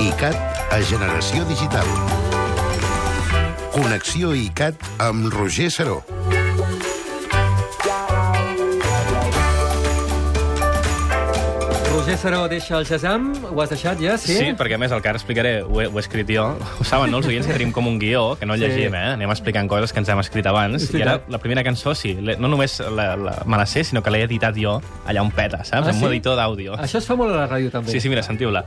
ICAT a Generació Digital. Connexió ICAT amb Roger Saró. Roger Saró deixa el Shazam, ho has deixat ja, sí? Sí, perquè a més el que ara explicaré ho he, ho he escrit jo. Ho saben, no? Els oients que tenim com un guió, que no Sí. llegim, eh? Anem explicant coses que ens hem escrit abans. És I ara la primera cançó, sí, no només la, la, me la sé, sinó que l'he editat jo allà on peta, saps? Ah, amb sí? un editor d'àudio. Això es fa molt a la ràdio, també. Sí, sí, mira, sentiu-la.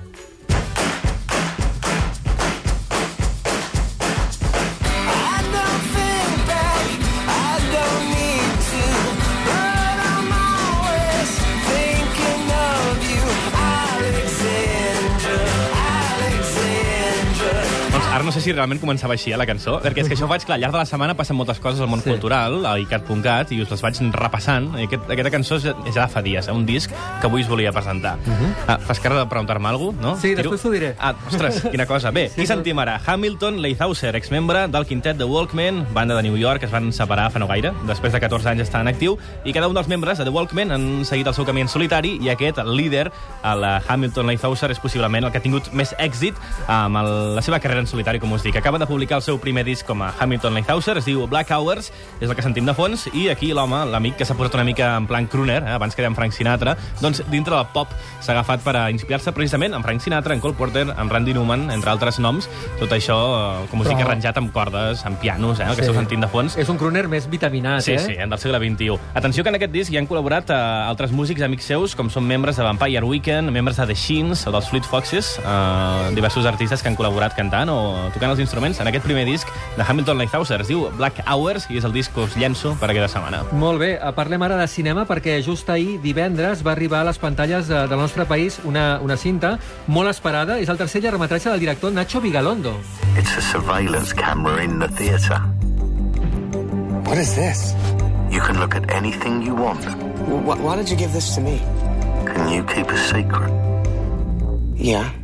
No sé si realment començava així, eh, la cançó, perquè és que això ho faig, clar, al llarg de la setmana passen moltes coses al món Sí. cultural, a icat.cat, i us les vaig repassant. I aquest, aquesta cançó ja de fa dies, eh, un disc que avui us volia presentar. Uh -huh. ah, fas cara de preguntar-me alguna cosa, no? Mhm. Sí, Tiro? després t'ho diré. Ah, ostres, quina cosa. Bé, Sí, qui sentim ara? Hamilton Leithauser, exmembre del quintet de Walkmen, banda de New York, es van separar fa no gaire, després de 14 anys estan en actiu, i cada un dels membres de The Walkmen han seguit el seu camí en solitari, i aquest, el líder, el Hamilton Leithauser, és possiblement el que ha tingut més èxit amb el, la seva carrera en solitari, com us dic. Acaba de publicar el seu primer disc com a Hamilton Leithauser, es diu Black Hours, és el que sentim de fons, i aquí l'home, l'amic que s'ha posat una mica en plan crooner, eh, abans que deia Frank Sinatra, doncs dintre del pop s'ha agafat per a inspirar-se precisament amb Frank Sinatra, en Cole Porter, amb Randy Newman, entre altres noms, tot això, eh, com us dic, Però- arranjat amb cordes, amb pianos, eh, el que Sí. esteu sentint de fons. És un crooner més vitaminat, Sí, eh? sí, del segle XXI. Atenció que en aquest disc hi han col·laborat eh, altres músics amics seus, com són membres de Vampire Weekend, membres de The Sheens o dels Fleet Foxes, eh, diversos artistes que han col·laborat cantant o tocant els instruments en aquest primer disc de Hamilton Leithauser. Es diu Black Hours i és el disc que us llenço per aquesta setmana. Molt bé, eh, parlem ara de cinema perquè just ahir, divendres, va arribar a les pantalles de, del nostre país una, una cinta molt esperada. És el tercer llargmetratge del director Nacho Vigalondo. It's a surveillance camera in the theatre. What is this? You can look at anything you want. Why, why did you give this to me? Can you keep a secret? Yeah.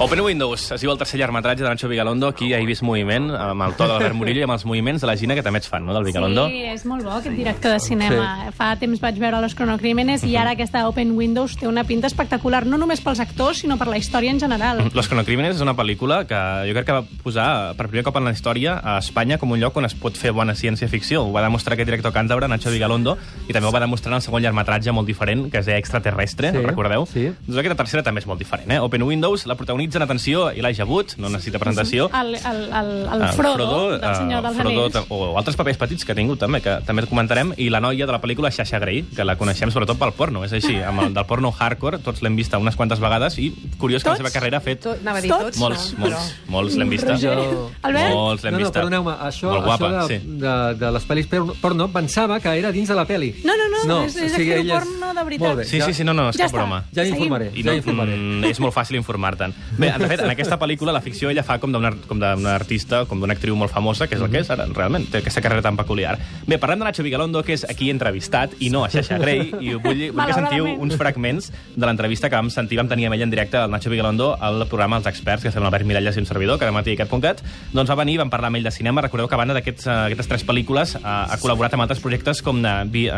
Open Windows es diu el tercer llargmetratge de Nacho Vigalondo. Aquí ja he vist moviment, amb el to de l'Albert Murillo i amb els moviments de la Gina, que també ets fan, no?, del Vigalondo. Sí, és molt bo aquest director de cinema. Sí. Fa temps vaig veure Los Cronocrímenes i ara aquesta Open Windows té una pinta espectacular, no només pels actors, sinó per la història en general. Los Cronocrímenes és una pel·lícula que jo crec que va posar per primer cop en la història a Espanya com un lloc on es pot fer bona ciència-ficció. Ho va demostrar aquest director càntabre, Nacho Vigalondo, i també ho va demostrar en el segon llargmetratge molt diferent, que deia Extraterrestre, Sí, sí, recordeu? sí. Doncs aquesta tercera també és molt diferent, eh? Open Windows la protagonitzen, atenció, Elijah Wood, no necessita presentació, El, el, el, el Ah, Frodo, del Senyor dels Frodo, Anells. o altres papers petits que ha tingut també, que també et comentarem, i la noia de la pel·lícula Sasha Grey, que la coneixem sobretot pel porno, és així, amb el del porno hardcore, tots l'hem vista unes quantes vegades, i curiós que la Tots? seva carrera ha fet... Tot, anava a dir Tots? tots, Molts, no, molts, molts l'hem vista. Jo- Albert? Molts l'hem no, no, vista. perdoneu-me, això, Molt guapa, això de, sí. de, de les pel·lis porno, pensava que era dins de la pel·li. No, no, no, és- és actriu ella porno de veritat. Molt bé, Sí, sí, sí, no, no, és Ja cap està. broma. Ja Seguim. m'informaré, I ja no, informaré. mm, és molt fàcil informar-te'n. Bé, de fet, en aquesta pel·lícula la ficció ella fa com d'una com d'una artista, com d'una actriu molt famosa, que és el que és ara, realment, té aquesta carrera tan peculiar. Bé, parlem de Nacho Vigalondo, que és aquí entrevistat, i no a Xaixa Grey, i vull, vull que sentiu uns fragments de l'entrevista que vam sentir, vam tenir amb ell en directe, el Nacho Vigalondo, al programa Els Experts, que fem l'Albert Miralles i un servidor, que ara matí aquest.cat, doncs va venir, vam parlar amb ell de cinema, recordeu que a banda d'aquestes aquestes tres pel·lícules ha, ha col·laborat amb altres projectes com de V-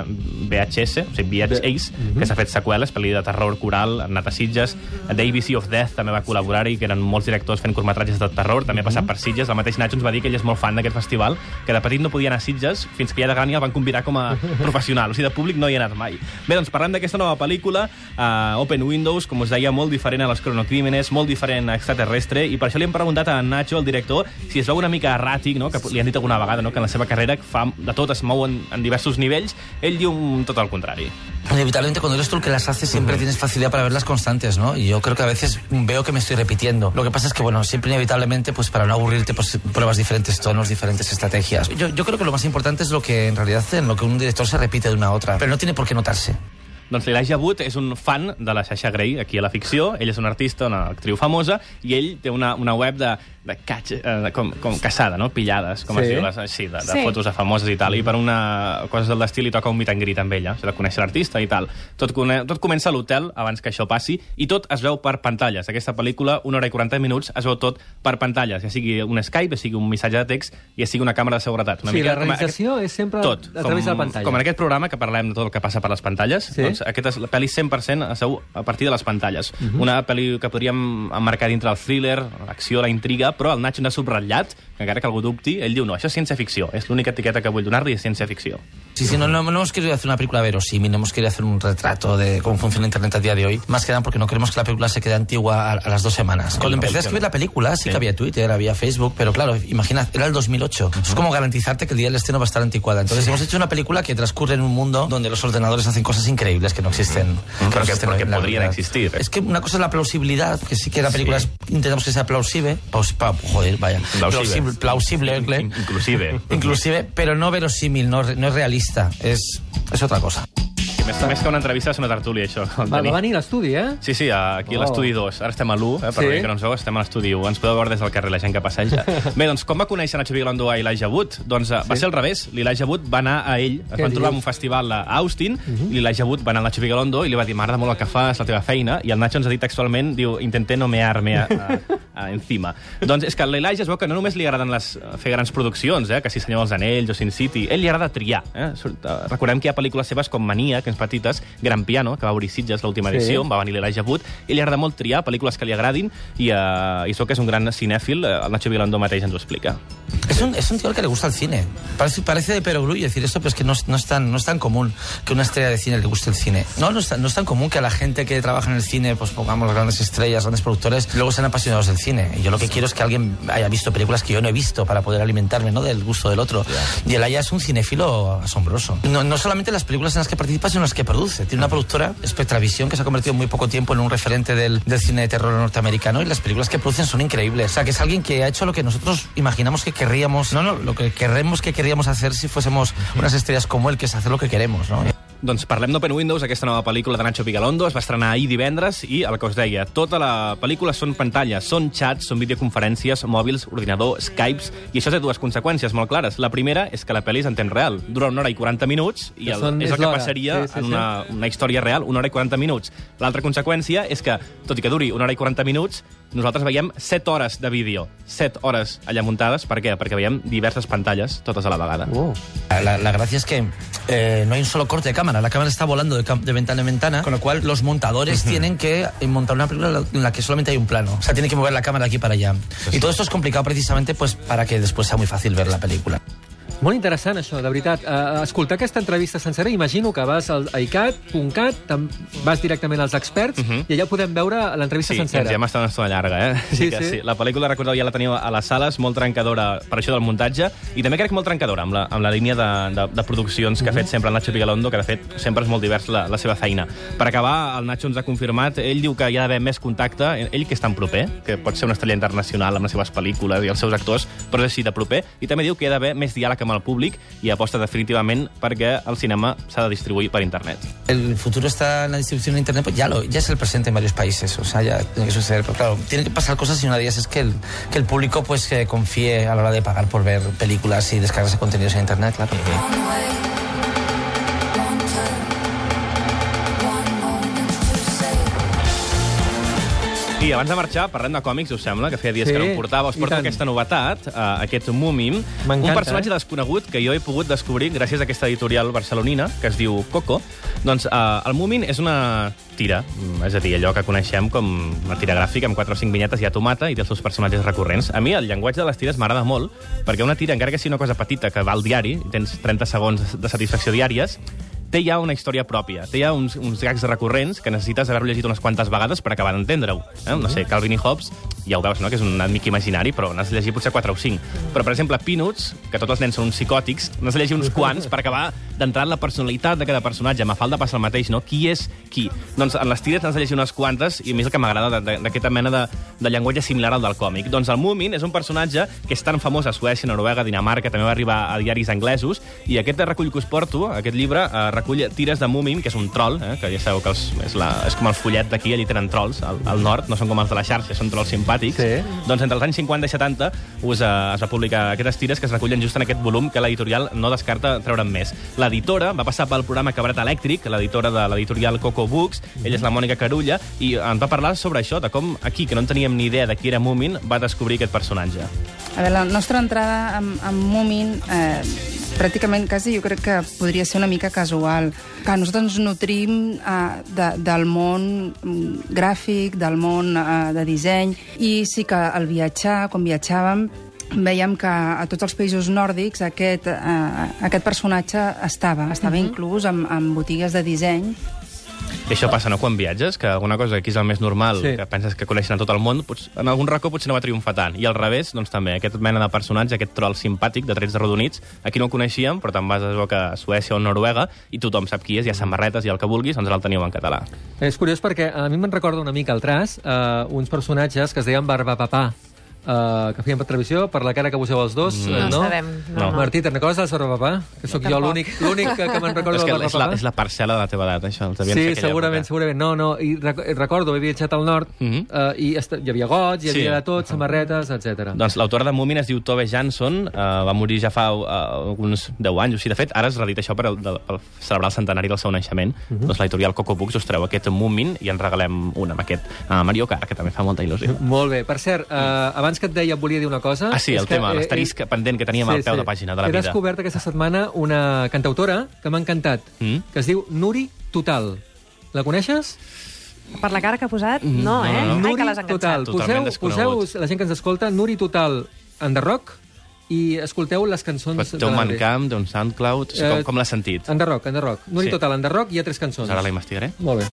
VHS, o sigui, VHS, que s'ha fet seqüeles, pel·li de terror coral, Nata Sitges, The ABC of Death també va col·laborar-hi, que eren molts directors fent curtmetratges de terror, també ha passat per Sitges, el mateix Nacho ens va dir que ell és molt fan d'aquest festival, que de petit no podia anar a Sitges, fins que ja de gran ja el van convidar com a professional, o sigui, de públic no hi ha anat mai. Bé, doncs parlem d'aquesta nova pel·lícula, uh, Open Windows, com us deia, molt diferent a les cronocrímenes, molt diferent a Extraterrestre, i per això li hem preguntat a Nacho, el director, si es veu una mica erràtic, no? que li han dit alguna vegada no? que en la seva carrera fa de tot, es mou en, en diversos nivells, ell diu un- tot el contrari. Inevitablemente cuando eres tú el que las hace siempre tienes facilidad para ver las constantes, ¿no? Y yo creo que a veces veo que me estoy repitiendo. Lo que pasa es que, bueno, siempre inevitablemente, pues para no aburrirte, pues pruebas diferentes tonos, diferentes estrategias. Yo, yo creo que lo más importante es lo que en realidad en lo que un director se repite de una a otra, pero no tiene por qué notarse. Doncs l'Elijah Wood és un fan de la Sasha Grey aquí a la ficció. Ell és un artista, una actriu famosa, i ell té una, una web de de catch, eh, com, com caçada, no? Pillades, com Sí. es diu, les, sí, de, de Sí. fotos de famoses i tal, i per una coses del l'estil li toca un meet and greet amb ella, s'ha de conèixer l'artista i tal. Tot, tot comença a l'hotel abans que això passi, i tot es veu per pantalles. Aquesta pel·lícula, una hora i 40 minuts, es veu tot per pantalles, ja sigui un Skype, ja sigui un missatge de text, ja sigui una càmera de seguretat. Una Sí, la com a- realització és sempre tot, a través de la pantalla. Com en aquest programa que parlem de tot el que passa per les pantalles, Sí. doncs aquesta és la pel·li 100% segur a partir de les pantalles. Uh Mhm. -huh. Una pel·li que podríem emmarcar dintre del thriller, l'acció, la intriga, però el Nacho n'ha subratllat, que encara que algú dubti, ell diu, no, això és ciència-ficció. És l'única etiqueta que vull donar-li, és ciència-ficció. Sí, sí, no, no, no hemos querido hacer una película verosímil, no hemos querido hacer un retrato de cómo funciona Internet a día de hoy, más que nada porque no queremos que la película se quede antigua a, a las dos semanas. Cuando empecé a escribir la película, sí, que había Twitter, había Facebook, pero claro, imagina, era el 2008. Es como garantizarte que el día del estreno va a estar anticuada. Entonces hemos hecho una película que transcurre en un mundo donde los ordenadores hacen cosas increíbles que no existen. que no Porque- existen porque la podrían realidad. existir. Es que una cosa es la plausibilidad, que sí que la película es- intentamos que sea plausible, pa- joder, vaya, Plausible. plausible, plausible, In- inclusive. inclusive, pero no verosímil, no, no es realista, es, es otra cosa. Més, més que una entrevista és una tertúlia, això. Va, va venir a l'estudi, eh? Sí, sí, aquí a Oh. l'estudi 2. Ara estem a l'1, eh, per Sí. sí. que no ens veu, estem a l'estudi 1. Ens podeu veure des del carrer, la gent que passeja. Bé, doncs, com va conèixer Nacho Vigalondo a Elijah Wood? Doncs uh, va ser al revés. L'Elijah Wood va anar a ell, es van trobar en un festival a Austin, uh -huh. i l'Elijah Wood va anar al Nacho Vigalondo i li va dir, m'agrada molt el que fas, la teva feina, i el Nacho ens ha dit textualment, diu, intenté no mear-me a, a, a encima. doncs és que l'Elijah es veu que no només li agraden les, fer grans produccions, eh, que si Senyor dels Anells o Sin City, ell li agrada triar. Eh? Eh, Recordem que hi ha pel·lícules seves com Mania, que és petites, Gran Piano, que va obrir Sitges l'última Sí. edició, on va venir l'Elijah Wood, i li agrada molt triar pel·lícules que li agradin, i, uh, i so que és un gran cinèfil, eh, el Nacho Vigalondo mateix ens ho explica. Es un, es un tío al que le gusta el cine. Parece, parece de perogrullo decir esto, pero es que no, no, es tan, no es tan común que una estrella de cine le guste el cine. No, no es, tan, no es tan común que a la gente que trabaja en el cine, pues pongamos grandes estrellas, grandes productores, luego sean apasionados del cine. Y yo lo que quiero es que alguien haya visto películas que yo no he visto para poder alimentarme ¿no? del gusto del otro. Y el Aya es un cinéfilo asombroso. No, no solamente en las películas en las que participa, sino las que produce. Tiene una productora, Spectravisión, que se ha convertido en muy poco tiempo en un referente del, cine de terror norteamericano y las películas que producen son increíbles. O sea, que es alguien que ha hecho lo que nosotros imaginamos que querríamos, no, no, lo que querremos que queríamos hacer si fuésemos unas estrellas como él, que es hacer lo que queremos, ¿no? Doncs parlem d'Open Windows, aquesta nova pel·lícula de Nacho Vigalondo. Es va estrenar ahir divendres i, el que us deia, tota la pel·lícula són pantalles, són xats, són videoconferències, mòbils, ordinador, Skypes, i això té dues conseqüències molt clares. La primera és que la pel·li és en temps real. Dura una hora i 40 minuts i el, és el que passaria Sí, sí, en una, una història real, una hora i 40 minuts. L'altra conseqüència és que, tot i que duri una hora i 40 minuts, nosaltres veiem 7 hores de vídeo. 7 hores allà muntades. Per què? Perquè veiem diverses pantalles, totes a la vegada. Oh. La, la gracia es que eh, no hay un solo corte de cámara, la cámara está volando de, de ventana en ventana, con lo cual los montadores tienen que montar una película en la que solamente hay un plano. O sea, tienen que mover la cámara de aquí para allá. Y todo esto es complicado precisamente pues para que después sea muy fácil ver la película. Molt interessant, això, de veritat. Uh, escoltar aquesta entrevista sencera, imagino que vas al icat.cat, vas directament als experts, i allà podem veure l'entrevista Mhm. Sí, sencera. hi hem estat una estona llarga, eh? Sí, que sí. La pel·lícula, recordeu, ja la teniu a les sales, molt trencadora per això del muntatge, i també crec molt trencadora amb la, amb la línia de, de, de produccions que ha Mhm. fet sempre el Nacho Vigalondo, que de fet sempre és molt divers la, la seva feina. Per acabar, el Nacho ens ha confirmat, ell diu que hi ha d'haver més contacte, ell que és tan proper, que pot ser una estrella internacional amb les seves pel·lícules i els seus actors, però és així de proper, i també diu que hi ha d'haver més diàleg amb el públic i aposta definitivament perquè el cinema s'ha de distribuir per internet. El futuro está en la distribución en Internet, pues ya, lo, ya es el presente en varios países, o sea, ya tiene que suceder. Pero claro, tienen que pasar cosas y una de ellas es que el, que el público pues que confíe a la hora de pagar por ver películas y descargarse contenidos en Internet, claro. I abans de marxar, parlem de còmics, us sembla, que feia dies Sí, que no em portava. Us porto aquesta novetat, uh, aquest Moomin, un personatge eh? desconegut que jo he pogut descobrir gràcies a aquesta editorial barcelonina, que es diu Coco. Doncs uh, el Moomin és una tira, mm, és a dir, allò que coneixem com una tira gràfica amb 4 o 5 vinyetes i a tomata i té els seus personatges recurrents. A mi el llenguatge de les tires m'agrada molt, perquè una tira, encara que sigui una cosa petita que va al diari, i tens 30 segons de satisfacció diàries, té ja una història pròpia, té ja uns, uns gags recurrents que necessites haver-lo llegit unes quantes vegades per acabar d'entendre-ho. Eh? No sé, Calvin i Hobbes, ja ho veus, no?, que és un amic imaginari, però n'has de llegir potser 4 o 5. Però, per exemple, Peanuts, que tots els nens són uns psicòtics, n'has de llegir uns quants per acabar d'entrar en la personalitat de cada personatge. A Mafalda passa el mateix, no? Qui és qui? Doncs en les tires n'has de llegir unes quantes, i a mi és el que m'agrada d'aquesta mena de, de llenguatge similar al del còmic. Doncs el Moomin és un personatge que és tan famós a Suècia, Noruega, Dinamarca, també va arribar a diaris anglesos, i aquest recull que us porto, aquest llibre, eh, recull tires de Moomin, que és un troll, eh, que ja sabeu que els, és, la, és com el follet d'aquí, allí tenen trolls, al, al nord, no són com els de la xarxa, són trolls simpàtics, simpàtics. Sí. Doncs entre els anys 50 i 70 us, uh, es va publicar aquestes tires que es recullen just en aquest volum que l'editorial no descarta treure'n més. L'editora va passar pel programa Cabaret Elèctric, l'editora de l'editorial Coco Books, ella és la Mònica Carulla, i ens va parlar sobre això, de com aquí, que no en teníem ni idea de qui era Moomin, va descobrir aquest personatge. A veure, la nostra entrada amb, amb Moomin, eh, pràcticament quasi jo crec que podria ser una mica casual. Que nosaltres ens nutrim eh, de, del món mm, gràfic, del món eh, de disseny, i sí que al viatjar, quan viatjàvem, veiem que a tots els països nòrdics aquest, eh, aquest personatge estava, estava inclús en, en botigues de disseny I això passa, no?, quan viatges, que alguna cosa que aquí és el més normal, Sí. que penses que coneixen a tot el món, pots, en algun racó potser no va triomfar tant. I al revés, doncs també, aquest mena de personatge, aquest troll simpàtic de trets arrodonits, aquí no el coneixíem, però te'n vas a, que a Suècia o Noruega, i tothom sap qui és, hi ha samarretes i el que vulguis, doncs el teniu en català. És curiós perquè a mi me'n recorda una mica al tras uh, uns personatges que es deien Barbapapà, uh, que feien per televisió, per la cara que poseu els dos, Mm. eh, No no? sabem, no, no. Martí, te'n recordes del Barbapapà? Que sóc jo l'únic l'únic que, que me'n recordo del és, la, Barbapapà. és la parcel·la de la teva edat, això. Els Sí, segurament, època. segurament. No, no, i rec recordo, he viatjat al nord Mhm. uh, i hi havia gots, hi Sí. havia de tot, samarretes, etc. Doncs l'autora de Moomin es diu Tove Jansson, uh, va morir ja fa uh, uns 10 anys o així. De fet, ara es redita això per, el, de, per celebrar el centenari del seu naixement. Doncs l'editorial Coco Books us treu aquest Moomin i en regalem un amb aquest uh, Mario Kart, que també fa molta il·lusió. Molt bé. Per cert, uh, abans que et deia, volia dir una cosa. Ah, sí, el tema, eh, l'asterisc eh, pendent que teníem al peu de pàgina de la He vida. descobert aquesta setmana una cantautora que m'ha encantat, Mm? que es diu Nuri Total. La coneixes? Per la cara que ha posat, no, eh? no, no. Ai, que l'has. Total. Totalment Poseu, poseu, la gent que ens escolta, Nuri Total en The Rock i escolteu les cançons... Té un de- Mancamp, d'un SoundCloud... Eh, com, com l'has sentit? En The Rock, en The Rock. Nuri Sí. Total, en The Rock hi ha tres cançons. Ara la investigaré. Molt bé.